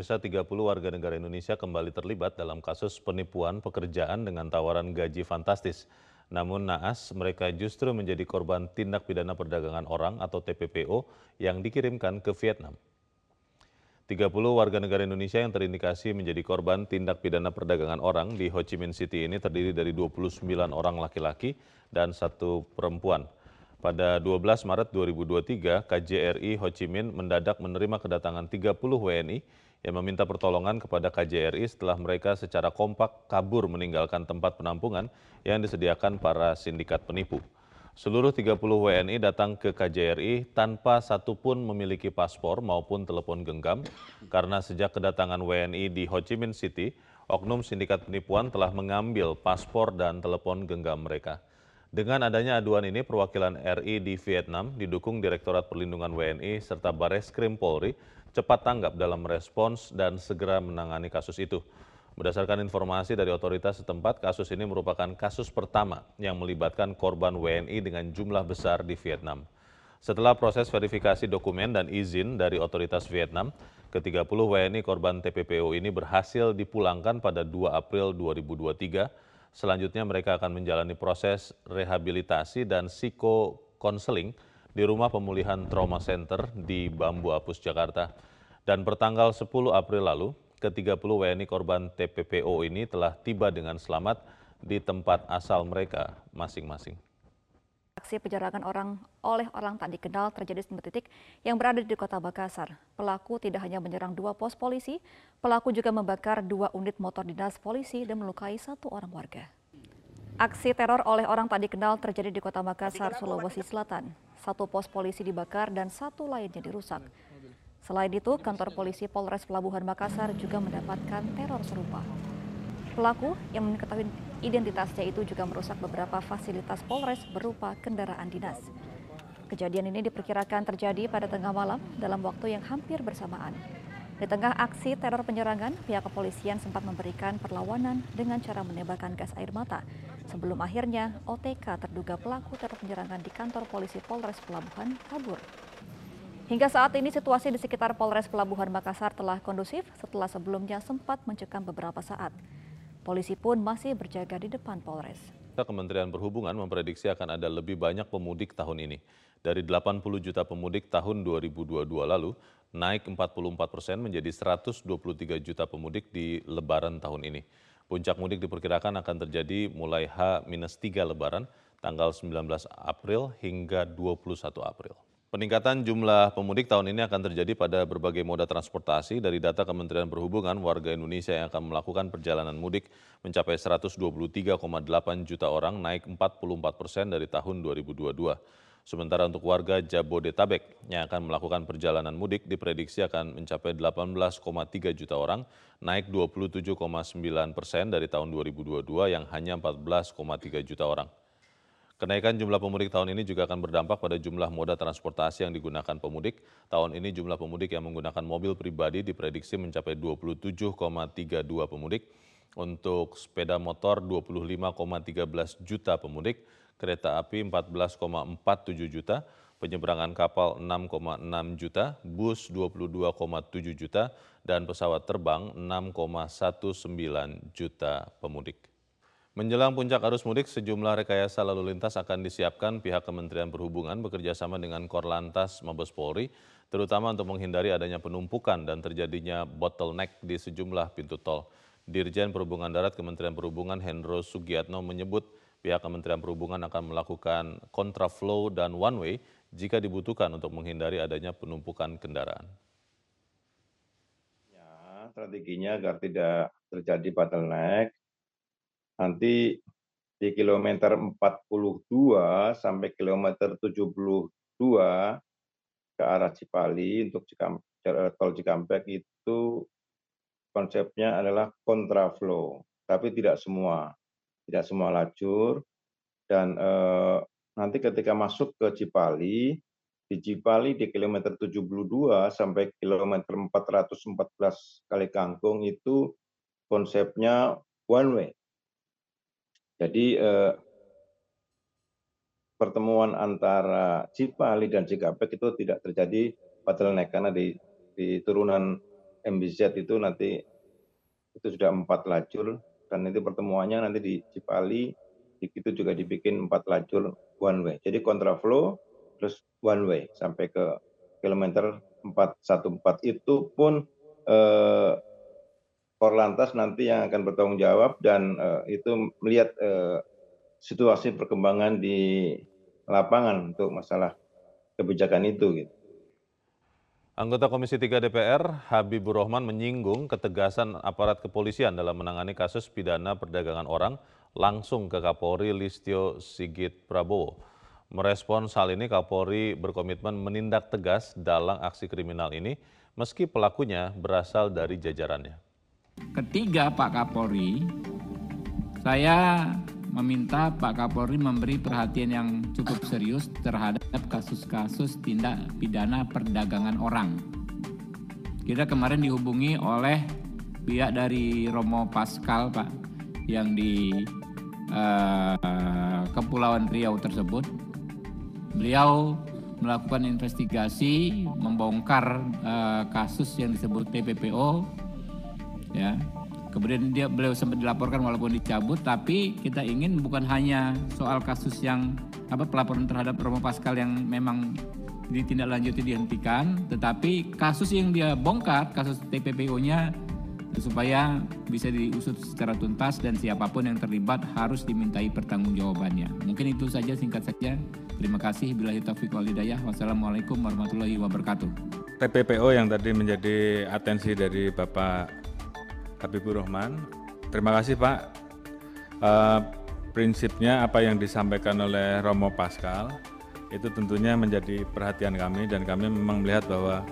Pemirsa 30 warga negara Indonesia kembali terlibat dalam kasus penipuan pekerjaan dengan tawaran gaji fantastis. Namun naas, mereka justru menjadi korban tindak pidana perdagangan orang atau TPPO yang dikirimkan ke Vietnam. 30 warga negara Indonesia yang terindikasi menjadi korban tindak pidana perdagangan orang di Ho Chi Minh City ini terdiri dari 29 orang laki-laki dan satu perempuan. Pada 12 Maret 2023, KJRI Ho Chi Minh mendadak menerima kedatangan 30 WNI yang meminta pertolongan kepada KJRI setelah mereka secara kompak kabur meninggalkan tempat penampungan yang disediakan para sindikat penipu. Seluruh 30 WNI datang ke KJRI tanpa satupun memiliki paspor maupun telepon genggam karena sejak kedatangan WNI di Ho Chi Minh City, oknum sindikat penipuan telah mengambil paspor dan telepon genggam mereka. Dengan adanya aduan ini, perwakilan RI di Vietnam didukung Direktorat Perlindungan WNI serta Bares Krim Polri cepat tanggap dalam merespons dan segera menangani kasus itu. Berdasarkan informasi dari otoritas setempat, kasus ini merupakan kasus pertama yang melibatkan korban WNI dengan jumlah besar di Vietnam. Setelah proses verifikasi dokumen dan izin dari otoritas Vietnam, ke-30 WNI korban TPPO ini berhasil dipulangkan pada 2 April 2023 Selanjutnya mereka akan menjalani proses rehabilitasi dan psikokonseling di Rumah Pemulihan Trauma Center di Bambu Apus, Jakarta. Dan pertanggal 10 April lalu, ke-30 WNI korban TPPO ini telah tiba dengan selamat di tempat asal mereka masing-masing. Aksi penyerangan orang oleh orang tak dikenal terjadi di titik yang berada di kota Makassar. Pelaku tidak hanya menyerang dua pos polisi, pelaku juga membakar dua unit motor dinas polisi dan melukai satu orang warga. Aksi teror oleh orang tak dikenal terjadi di kota Makassar, Sulawesi Selatan. Satu pos polisi dibakar dan satu lainnya dirusak. Selain itu, kantor polisi Polres Pelabuhan Makassar juga mendapatkan teror serupa. Pelaku yang mengetahui identitasnya itu juga merusak beberapa fasilitas Polres berupa kendaraan dinas. Kejadian ini diperkirakan terjadi pada tengah malam dalam waktu yang hampir bersamaan. Di tengah aksi teror penyerangan, pihak kepolisian sempat memberikan perlawanan dengan cara menembakkan gas air mata. Sebelum akhirnya OTK terduga pelaku teror penyerangan di kantor polisi Polres Pelabuhan kabur. Hingga saat ini situasi di sekitar Polres Pelabuhan Makassar telah kondusif setelah sebelumnya sempat mencekam beberapa saat. Polisi pun masih berjaga di depan Polres. Kementerian Perhubungan memprediksi akan ada lebih banyak pemudik tahun ini. Dari 80 juta pemudik tahun 2022 lalu, naik 44 persen menjadi 123 juta pemudik di lebaran tahun ini. Puncak mudik diperkirakan akan terjadi mulai H-3 lebaran, tanggal 19 April hingga 21 April. Peningkatan jumlah pemudik tahun ini akan terjadi pada berbagai moda transportasi. Dari data Kementerian Perhubungan, warga Indonesia yang akan melakukan perjalanan mudik mencapai 123,8 juta orang, naik 44 persen dari tahun 2022. Sementara untuk warga Jabodetabek yang akan melakukan perjalanan mudik diprediksi akan mencapai 18,3 juta orang, naik 27,9 persen dari tahun 2022 yang hanya 14,3 juta orang. Kenaikan jumlah pemudik tahun ini juga akan berdampak pada jumlah moda transportasi yang digunakan pemudik. Tahun ini jumlah pemudik yang menggunakan mobil pribadi diprediksi mencapai 27,32 pemudik. Untuk sepeda motor 25,13 juta pemudik, kereta api 14,47 juta, penyeberangan kapal 6,6 juta, bus 22,7 juta, dan pesawat terbang 6,19 juta pemudik. Menjelang puncak arus mudik, sejumlah rekayasa lalu lintas akan disiapkan pihak Kementerian Perhubungan bekerjasama dengan Korlantas Mabes Polri, terutama untuk menghindari adanya penumpukan dan terjadinya bottleneck di sejumlah pintu tol. Dirjen Perhubungan Darat Kementerian Perhubungan Hendro Sugiatno menyebut pihak Kementerian Perhubungan akan melakukan kontraflow dan one way jika dibutuhkan untuk menghindari adanya penumpukan kendaraan. Ya, strateginya agar tidak terjadi bottleneck, nanti di kilometer 42 sampai kilometer 72 ke arah Cipali untuk tol Cikampek itu konsepnya adalah kontraflow, tapi tidak semua, tidak semua lajur. Dan eh, nanti ketika masuk ke Cipali di Cipali di kilometer 72 sampai kilometer 414 kali kangkung itu konsepnya one way jadi eh, pertemuan antara Cipali dan Cikampek itu tidak terjadi bottleneck karena di, di turunan MBZ itu nanti itu sudah empat lajur dan nanti pertemuannya nanti di Cipali itu juga dibikin empat lajur one way. Jadi kontraflow terus one way sampai ke kilometer 414 itu pun eh, Korlantas nanti yang akan bertanggung jawab dan eh, itu melihat eh, situasi perkembangan di lapangan untuk masalah kebijakan itu gitu. Anggota Komisi 3 DPR, Habibur Rahman menyinggung ketegasan aparat kepolisian dalam menangani kasus pidana perdagangan orang langsung ke Kapolri Listio Sigit Prabowo. Merespons hal ini, Kapolri berkomitmen menindak tegas dalam aksi kriminal ini meski pelakunya berasal dari jajarannya. Ketiga Pak Kapolri, saya meminta Pak Kapolri memberi perhatian yang cukup serius terhadap kasus-kasus tindak pidana perdagangan orang. Kita kemarin dihubungi oleh pihak dari Romo Pascal Pak yang di uh, Kepulauan Riau tersebut. Beliau melakukan investigasi, membongkar uh, kasus yang disebut TPPO, ya Kemudian dia beliau sempat dilaporkan walaupun dicabut, tapi kita ingin bukan hanya soal kasus yang apa pelaporan terhadap Romo Pascal yang memang ditindaklanjuti dihentikan, tetapi kasus yang dia bongkar, kasus TPPO-nya supaya bisa diusut secara tuntas dan siapa pun yang terlibat harus dimintai pertanggungjawabannya. Mungkin itu saja singkat saja. Terima kasih. Bila taufiq wal hidayah. Wassalamualaikum warahmatullahi wabarakatuh. TPPO yang tadi menjadi atensi dari Bapak Habibur Rahman. Terima kasih Pak. Uh, prinsipnya apa yang disampaikan oleh Romo Pascal itu tentunya menjadi perhatian kami dan kami memang melihat bahwa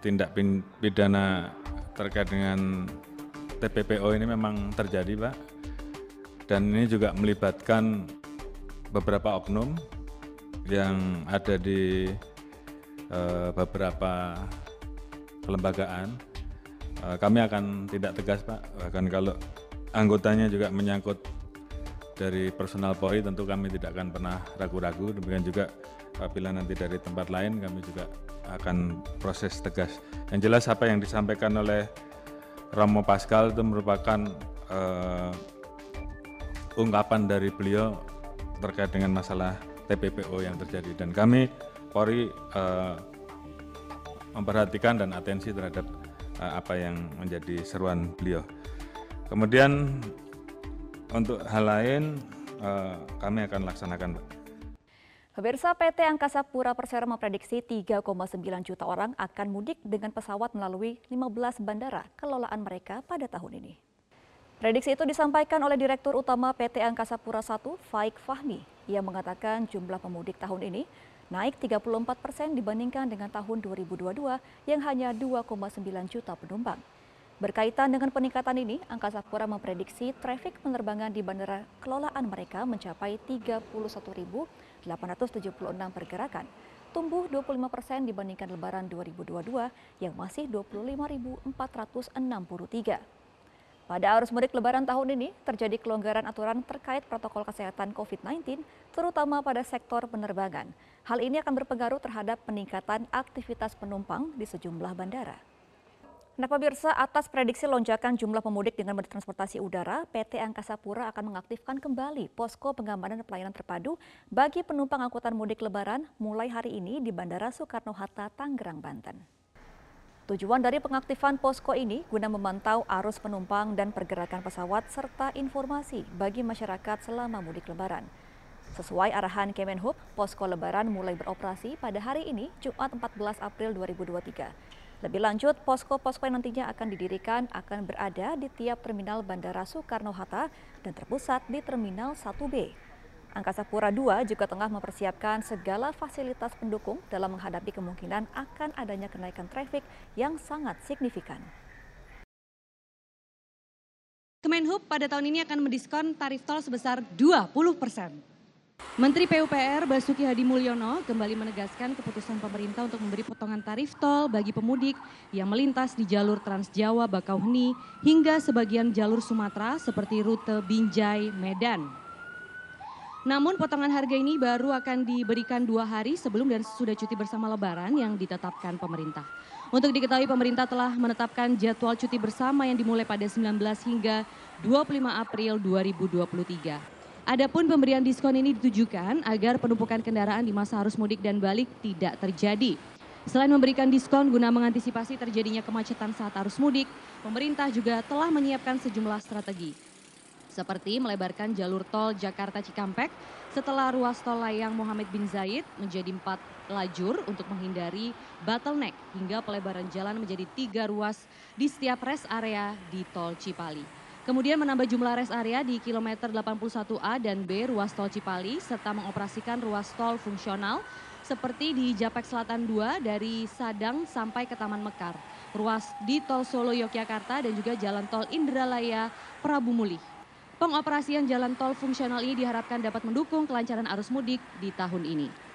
tindak pidana terkait dengan TPPO ini memang terjadi Pak. Dan ini juga melibatkan beberapa oknum yang ada di uh, beberapa kelembagaan Eh, kami akan tidak tegas Pak, bahkan kalau anggotanya juga menyangkut dari personal Polri tentu kami tidak akan pernah ragu-ragu, demikian juga apabila nanti dari tempat lain kami juga akan proses tegas. Yang jelas apa yang disampaikan oleh Romo Pascal itu merupakan uh, ungkapan dari beliau terkait dengan masalah TPPO yang terjadi. Dan kami Polri uh, memperhatikan dan atensi terhadap Eh, apa yang menjadi seruan beliau. Kemudian untuk hal lain eh, kami akan laksanakan. Pemirsa PT Angkasa Pura Persero memprediksi 3,9 juta orang akan mudik dengan pesawat melalui 15 bandara kelolaan mereka pada tahun ini. Prediksi itu disampaikan oleh Direktur Utama PT Angkasa Pura I, Faik Fahmi. Ia mengatakan jumlah pemudik tahun ini naik 34 persen dibandingkan dengan tahun 2022 yang hanya 2,9 juta penumpang. Berkaitan dengan peningkatan ini, Angkasa Pura memprediksi trafik penerbangan di bandara kelolaan mereka mencapai 31.876 pergerakan, tumbuh 25 persen dibandingkan lebaran 2022 yang masih 25.463. Pada arus mudik lebaran tahun ini, terjadi kelonggaran aturan terkait protokol kesehatan COVID-19, terutama pada sektor penerbangan. Hal ini akan berpengaruh terhadap peningkatan aktivitas penumpang di sejumlah bandara. Nah pemirsa, atas prediksi lonjakan jumlah pemudik dengan moda transportasi udara, PT Angkasa Pura akan mengaktifkan kembali posko pengamanan pelayanan terpadu bagi penumpang angkutan mudik lebaran mulai hari ini di Bandara Soekarno-Hatta, Tangerang, Banten. Tujuan dari pengaktifan posko ini guna memantau arus penumpang dan pergerakan pesawat serta informasi bagi masyarakat selama mudik lebaran. Sesuai arahan Kemenhub, posko lebaran mulai beroperasi pada hari ini, Jumat 14 April 2023. Lebih lanjut, posko-posko yang nantinya akan didirikan akan berada di tiap terminal Bandara Soekarno-Hatta dan terpusat di Terminal 1B. Angkasa Pura II juga tengah mempersiapkan segala fasilitas pendukung dalam menghadapi kemungkinan akan adanya kenaikan trafik yang sangat signifikan. Kemenhub pada tahun ini akan mendiskon tarif tol sebesar 20 persen. Menteri PUPR Basuki Hadi Mulyono kembali menegaskan keputusan pemerintah untuk memberi potongan tarif tol bagi pemudik yang melintas di jalur Trans Jawa Bakauheni hingga sebagian jalur Sumatera seperti rute Binjai Medan. Namun potongan harga ini baru akan diberikan dua hari sebelum dan sesudah cuti bersama lebaran yang ditetapkan pemerintah. Untuk diketahui pemerintah telah menetapkan jadwal cuti bersama yang dimulai pada 19 hingga 25 April 2023. Adapun pemberian diskon ini ditujukan agar penumpukan kendaraan di masa arus mudik dan balik tidak terjadi. Selain memberikan diskon guna mengantisipasi terjadinya kemacetan saat arus mudik, pemerintah juga telah menyiapkan sejumlah strategi seperti melebarkan jalur tol Jakarta Cikampek setelah ruas tol layang Muhammad bin Zaid menjadi empat lajur untuk menghindari bottleneck hingga pelebaran jalan menjadi tiga ruas di setiap rest area di tol Cipali. Kemudian menambah jumlah rest area di kilometer 81A dan B ruas tol Cipali serta mengoperasikan ruas tol fungsional seperti di Japek Selatan 2 dari Sadang sampai ke Taman Mekar, ruas di tol Solo Yogyakarta dan juga jalan tol Indralaya Prabu Mulih. Pengoperasian jalan tol fungsional ini diharapkan dapat mendukung kelancaran arus mudik di tahun ini.